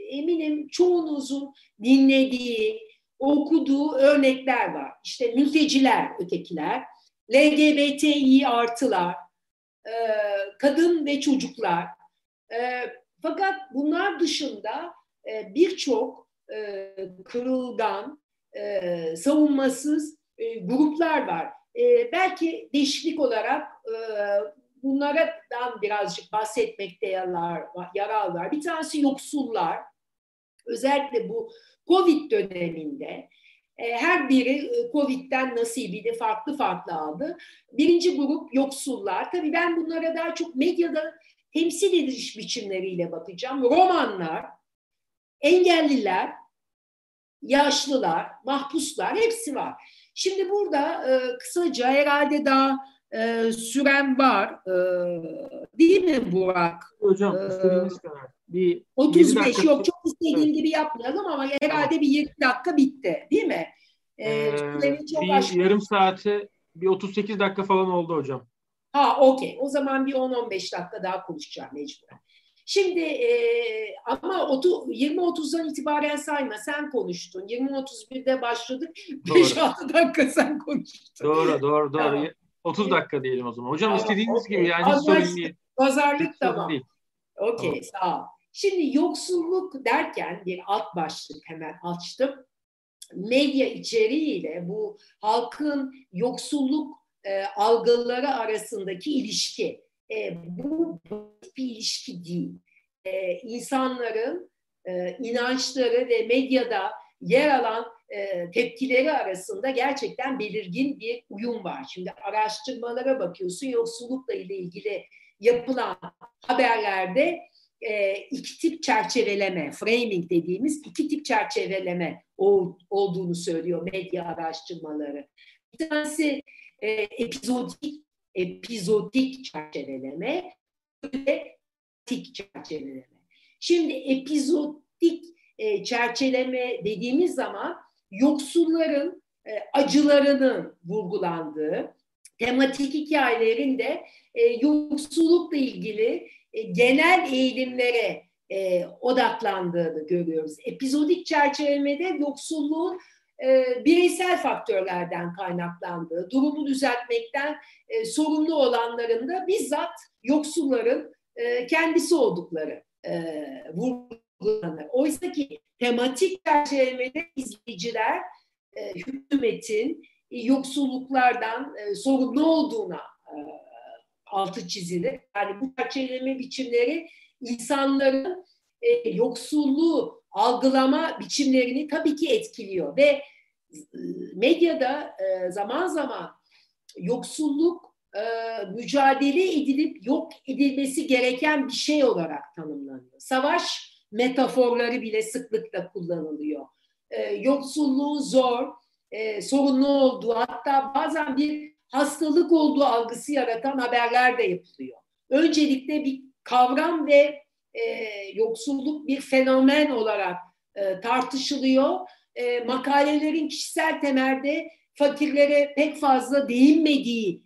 Speaker 2: eminim çoğunuzun dinlediği, okuduğu örnekler var. İşte mülteciler, ötekiler, LGBTİ artılar, e, kadın ve çocuklar. E, fakat bunlar dışında e, birçok e, kırılgan, e, savunmasız e, gruplar var. E, belki değişiklik olarak e, bunlardan birazcık bahsetmekte yarar, yarar var. Bir tanesi yoksullar. Özellikle bu Covid döneminde e, her biri e, Covid'den nasibini farklı farklı aldı. Birinci grup yoksullar. Tabii ben bunlara daha çok medyada temsil ediliş biçimleriyle bakacağım. Romanlar, engelliler, yaşlılar, mahpuslar hepsi var. Şimdi burada e, kısaca herhalde daha e, süren var. E, değil mi Burak?
Speaker 1: Hocam istediğiniz kadar.
Speaker 2: Bir 35 yok çok istediğim evet. gibi yapmayalım ama herhalde tamam. bir 20 dakika bitti değil mi?
Speaker 1: Ee, ee, bir aşkı. yarım saate bir 38 dakika falan oldu hocam.
Speaker 2: Ha okey. O zaman bir 10-15 dakika daha konuşacağım mecburen. Şimdi e, ama 20-30'dan itibaren sayma sen konuştun. 20-31'de başladık. 5-6 dakika sen konuştun.
Speaker 1: Doğru doğru doğru. Tamam. 30 dakika diyelim o zaman. Hocam tamam, istediğiniz okay. gibi yani hiç sorun değil.
Speaker 2: Pazarlık hiç tamam. Okey tamam. sağ ol. Şimdi yoksulluk derken bir alt başlık hemen açtım. Medya içeriğiyle bu halkın yoksulluk e, algıları arasındaki ilişki. E, bu bir ilişki değil. E, insanların e, inançları ve medyada yer alan e, tepkileri arasında gerçekten belirgin bir uyum var. Şimdi araştırmalara bakıyorsun yoksullukla ilgili yapılan haberlerde e, iki tip çerçeveleme, framing dediğimiz iki tip çerçeveleme ol, olduğunu söylüyor medya araştırmaları. Bir tanesi e, epizodik, epizodik çerçeveleme, ve tik çerçeveleme. Şimdi epizodik e, çerçeveleme dediğimiz zaman yoksulların e, acılarının vurgulandığı, tematik hikayelerin de e, yoksullukla ilgili e, genel eğilimlere e, odaklandığını görüyoruz. Epizodik çerçevelemede yoksulluğun e, bireysel faktörlerden kaynaklandığı, durumu düzeltmekten e, sorumlu olanların da bizzat yoksulların e, kendisi oldukları e, vurgulanır. Oysa ki tematik çerçevelemede izleyiciler e, hükümetin e, yoksulluklardan e, sorumlu olduğuna e, altı çizilir. Yani bu çerçeveleme biçimleri insanların e, yoksulluğu algılama biçimlerini tabii ki etkiliyor ve e, medyada e, zaman zaman yoksulluk e, mücadele edilip yok edilmesi gereken bir şey olarak tanımlanıyor. Savaş metaforları bile sıklıkla kullanılıyor. Yoksulluğun zor, sorunlu olduğu hatta bazen bir hastalık olduğu algısı yaratan haberler de yapılıyor. Öncelikle bir kavram ve e, yoksulluk bir fenomen olarak e, tartışılıyor. E, makalelerin kişisel temelde fakirlere pek fazla değinmediği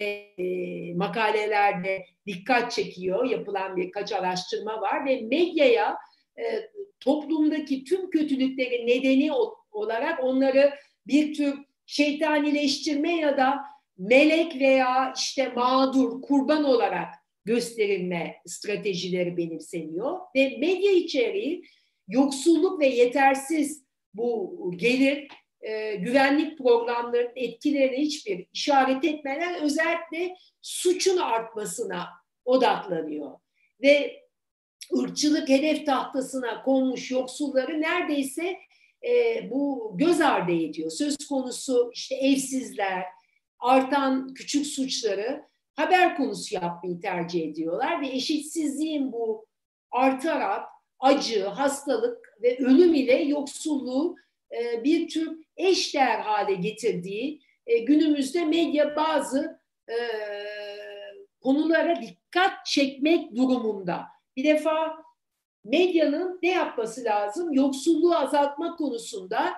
Speaker 2: e, makalelerde dikkat çekiyor. Yapılan birkaç araştırma var ve medyaya e, toplumdaki tüm kötülüklerin nedeni olarak onları bir tür şeytanileştirme ya da melek veya işte mağdur, kurban olarak gösterilme stratejileri benimseniyor ve medya içeriği yoksulluk ve yetersiz bu gelir e, güvenlik programlarının etkilerine hiçbir işaret etmeden özellikle suçun artmasına odaklanıyor. Ve ırkçılık hedef tahtasına konmuş yoksulları neredeyse e, bu göz ardı ediyor. Söz konusu işte evsizler, artan küçük suçları haber konusu yapmayı tercih ediyorlar ve eşitsizliğin bu artarak acı, hastalık ve ölüm ile yoksulluğu e, bir tür eşdeğer hale getirdiği e, günümüzde medya bazı e, konulara dikkat çekmek durumunda. Bir defa medyanın ne yapması lazım? Yoksulluğu azaltma konusunda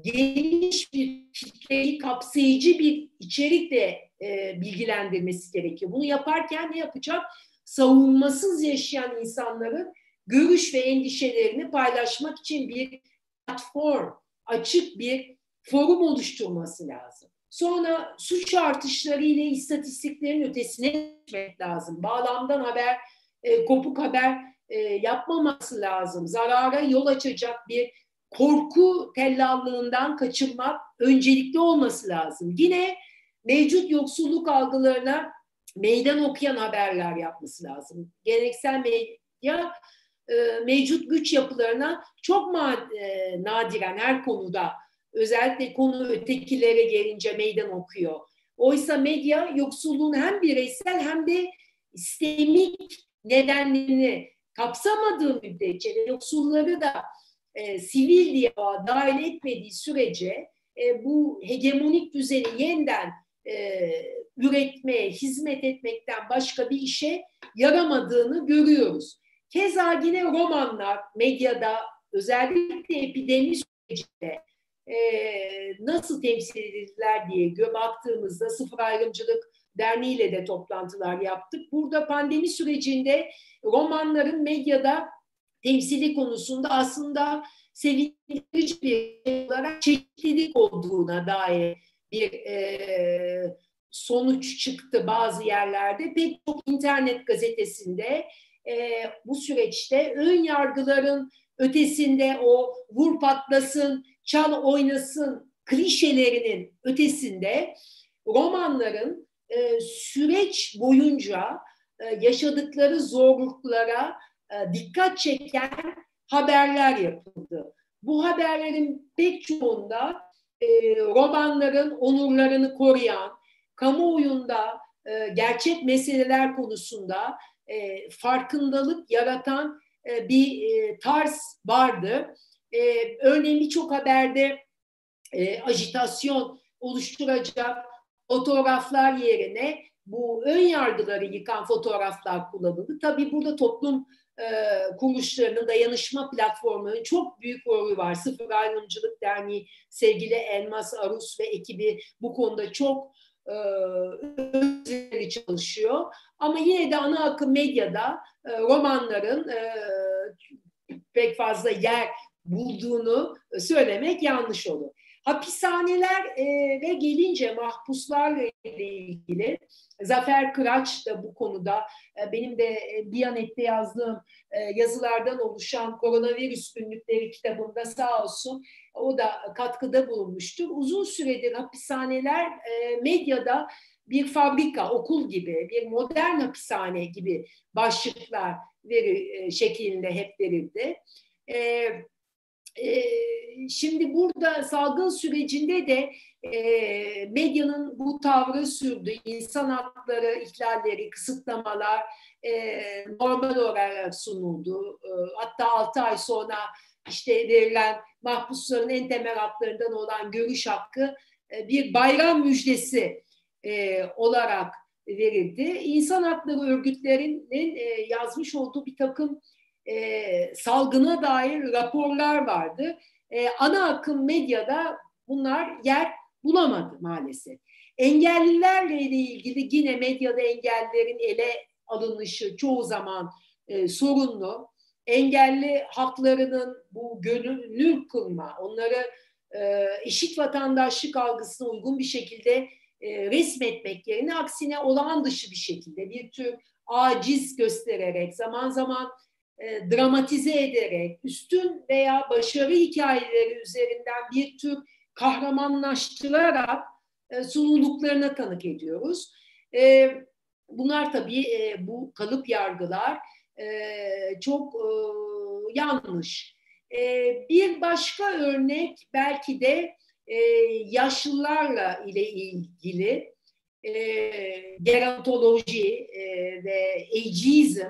Speaker 2: geniş bir kitleyi kapsayıcı bir içerikle e, bilgilendirmesi gerekiyor. Bunu yaparken ne yapacak? Savunmasız yaşayan insanların görüş ve endişelerini paylaşmak için bir platform, açık bir forum oluşturması lazım. Sonra suç artışları ile istatistiklerin ötesine gitmek lazım. Bağlamdan haber, e, kopuk haber e, yapmaması lazım. Zarara yol açacak bir korku tellallığından kaçınmak öncelikli olması lazım. Yine mevcut yoksulluk algılarına meydan okuyan haberler yapması lazım. Geleneksel medya e, mevcut güç yapılarına çok e, nadiren her konuda özellikle konu ötekilere gelince meydan okuyor. Oysa medya yoksulluğun hem bireysel hem de sistemik nedenlerini kapsamadığı müddetçe ve yoksulları da e, sivil diye dahil etmediği sürece e, bu hegemonik düzeni yeniden e, üretmeye, hizmet etmekten başka bir işe yaramadığını görüyoruz. Keza yine romanlar medyada özellikle epidemi sürecinde e, nasıl temsil edildiler diye baktığımızda Sıfır Ayrımcılık Derneği ile de toplantılar yaptık. Burada pandemi sürecinde romanların medyada temsili konusunda aslında sevindirici bir olarak çeşitlilik olduğuna dair bir e, sonuç çıktı bazı yerlerde. Pek çok internet gazetesinde e, bu süreçte ön yargıların ötesinde o vur patlasın, çal oynasın klişelerinin ötesinde romanların e, süreç boyunca e, yaşadıkları zorluklara e, dikkat çeken haberler yapıldı. Bu haberlerin pek çoğunda e, romanların onurlarını koruyan, kamuoyunda e, gerçek meseleler konusunda e, farkındalık yaratan e, bir e, tarz vardı. E, örneğin birçok haberde e, ajitasyon oluşturacak fotoğraflar yerine bu ön yargıları yıkan fotoğraflar kullanıldı. Tabii burada toplum kuruluşlarının, dayanışma platformunun çok büyük rolü var. Sıfır Ayrımcılık Derneği sevgili Elmas Arus ve ekibi bu konuda çok e, çalışıyor. Ama yine de ana akım medyada e, romanların e, pek fazla yer bulduğunu söylemek yanlış olur. Hapishaneler e, ve gelince mahpuslarla ilgili Zafer Kıraç da bu konuda e, benim de e, Biyanet'te yazdığım e, yazılardan oluşan koronavirüs günlükleri kitabında sağ olsun o da katkıda bulunmuştur. Uzun süredir hapishaneler e, medyada bir fabrika, okul gibi, bir modern hapishane gibi başlıklar veri, e, şeklinde hep verildi. E, e, şimdi burada salgın sürecinde de e, medyanın bu tavrı sürdü. İnsan hakları ihlalleri, kısıtlamalar e, normal olarak sunuldu. E, hatta 6 ay sonra işte verilen mahpusların en temel haklarından olan görüş hakkı e, bir bayram müjdesi e, olarak verildi. İnsan hakları örgütlerinin e, yazmış olduğu bir takım e, salgına dair raporlar vardı. E, ana akım medyada bunlar yer bulamadı maalesef. Engellilerle ilgili yine medyada engellilerin ele alınışı çoğu zaman e, sorunlu. Engelli haklarının bu gönüllü kılma, onları e, eşit vatandaşlık algısına uygun bir şekilde e, resmetmek yerine aksine olağan dışı bir şekilde bir tür aciz göstererek zaman zaman e, dramatize ederek üstün veya başarı hikayeleri üzerinden bir tür kahramanlaştırarak e, sunulduklarına tanık ediyoruz. E, bunlar tabii e, bu kalıp yargılar e, çok e, yanlış. E, bir başka örnek belki de e, yaşlılarla ile ilgili e, gerontoloji e, ve ageizm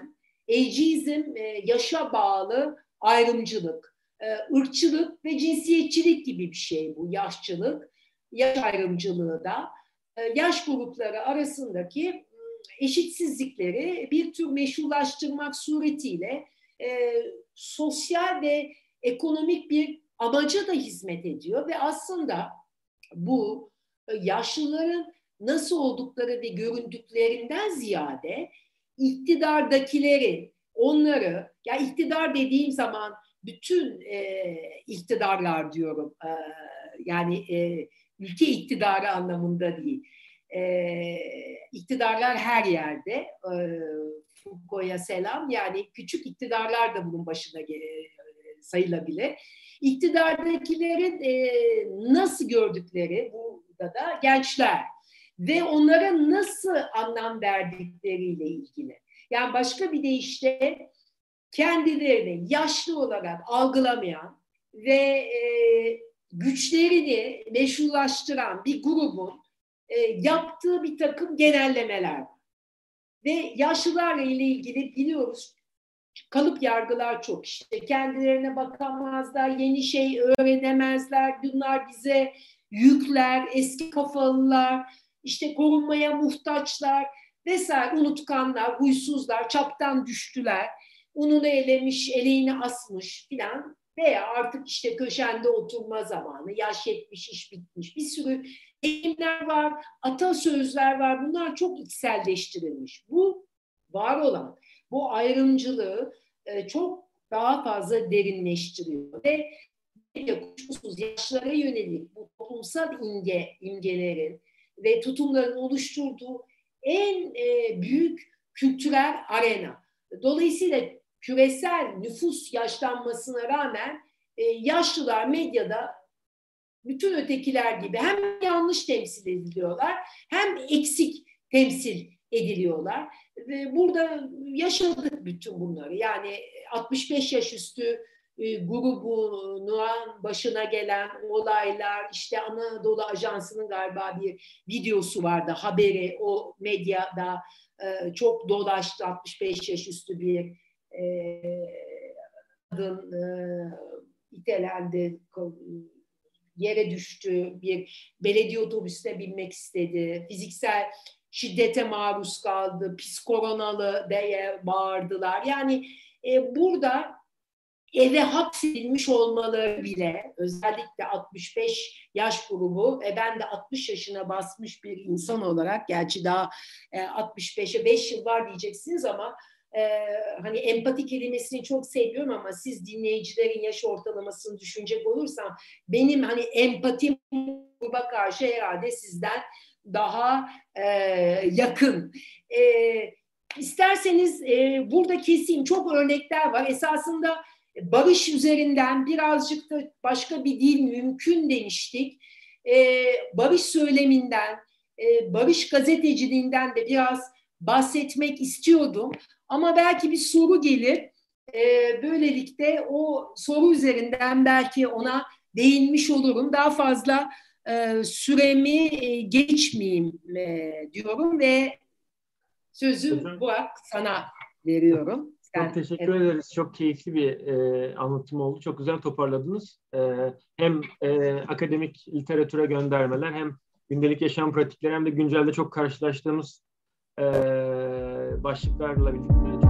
Speaker 2: Ageizm e, yaşa bağlı ayrımcılık, e, ırkçılık ve cinsiyetçilik gibi bir şey bu yaşçılık, yaş ayrımcılığı da. E, yaş grupları arasındaki ıı, eşitsizlikleri bir tür meşrulaştırmak suretiyle e, sosyal ve ekonomik bir amaca da hizmet ediyor ve aslında bu e, yaşlıların nasıl oldukları ve göründüklerinden ziyade iktidardakileri, onları, ya iktidar dediğim zaman bütün e, iktidarlar diyorum, e, yani e, ülke iktidarı anlamında değil. E, iktidarlar her yerde, e, Foucault'a selam, yani küçük iktidarlar da bunun başına e, sayılabilir. İktidardakilerin e, nasıl gördükleri, burada da gençler ve onlara nasıl anlam verdikleriyle ilgili. Yani başka bir deyişle kendilerini yaşlı olarak algılamayan ve e, güçlerini meşrulaştıran bir grubun e, yaptığı bir takım genellemeler Ve yaşlılarla ile ilgili biliyoruz kalıp yargılar çok işte. Kendilerine bakamazlar, yeni şey öğrenemezler, bunlar bize yükler, eski kafalılar, işte korunmaya muhtaçlar vesaire unutkanlar, huysuzlar, çaptan düştüler, ununu elemiş, eleğini asmış filan veya artık işte köşende oturma zamanı, yaş yetmiş, iş bitmiş bir sürü deyimler var, atasözler var. Bunlar çok içselleştirilmiş. Bu var olan, bu ayrımcılığı e, çok daha fazla derinleştiriyor ve kuşkusuz yaşlara yönelik bu toplumsal imge, imgelerin ve tutumların oluşturduğu en e, büyük kültürel arena. Dolayısıyla küresel nüfus yaşlanmasına rağmen e, yaşlılar medyada bütün ötekiler gibi hem yanlış temsil ediliyorlar hem eksik temsil ediliyorlar. Ve burada yaşadık bütün bunları. Yani 65 yaş üstü e, grubunun başına gelen olaylar, işte Anadolu Ajansı'nın galiba bir videosu vardı, haberi o medyada e, çok dolaştı 65 yaş üstü bir e, kadın e, itelendi, yere düştü, bir belediye otobüsüne binmek istedi, fiziksel şiddete maruz kaldı, pis diye bağırdılar. Yani e, burada eve hapsedilmiş olmaları bile özellikle 65 yaş grubu ve ben de 60 yaşına basmış bir insan olarak gerçi daha e, 65'e 5 yıl var diyeceksiniz ama e, hani empati kelimesini çok seviyorum ama siz dinleyicilerin yaş ortalamasını düşünecek olursam benim hani empatim gruba karşı herhalde sizden daha e, yakın. E, isterseniz e, burada keseyim çok örnekler var. Esasında barış üzerinden birazcık da başka bir dil mümkün demiştik. E, barış söyleminden, e, barış gazeteciliğinden de biraz bahsetmek istiyordum. Ama belki bir soru gelir. E, böylelikle o soru üzerinden belki ona değinmiş olurum. Daha fazla e, süremi e, geçmeyeyim e, diyorum ve sözü Burak sana veriyorum.
Speaker 1: Çok teşekkür evet. ederiz. Çok keyifli bir e, anlatım oldu. Çok güzel toparladınız. E, hem e, akademik literatüre göndermeler hem gündelik yaşam pratikleri hem de güncelde çok karşılaştığımız e, başlıklarla birlikte çok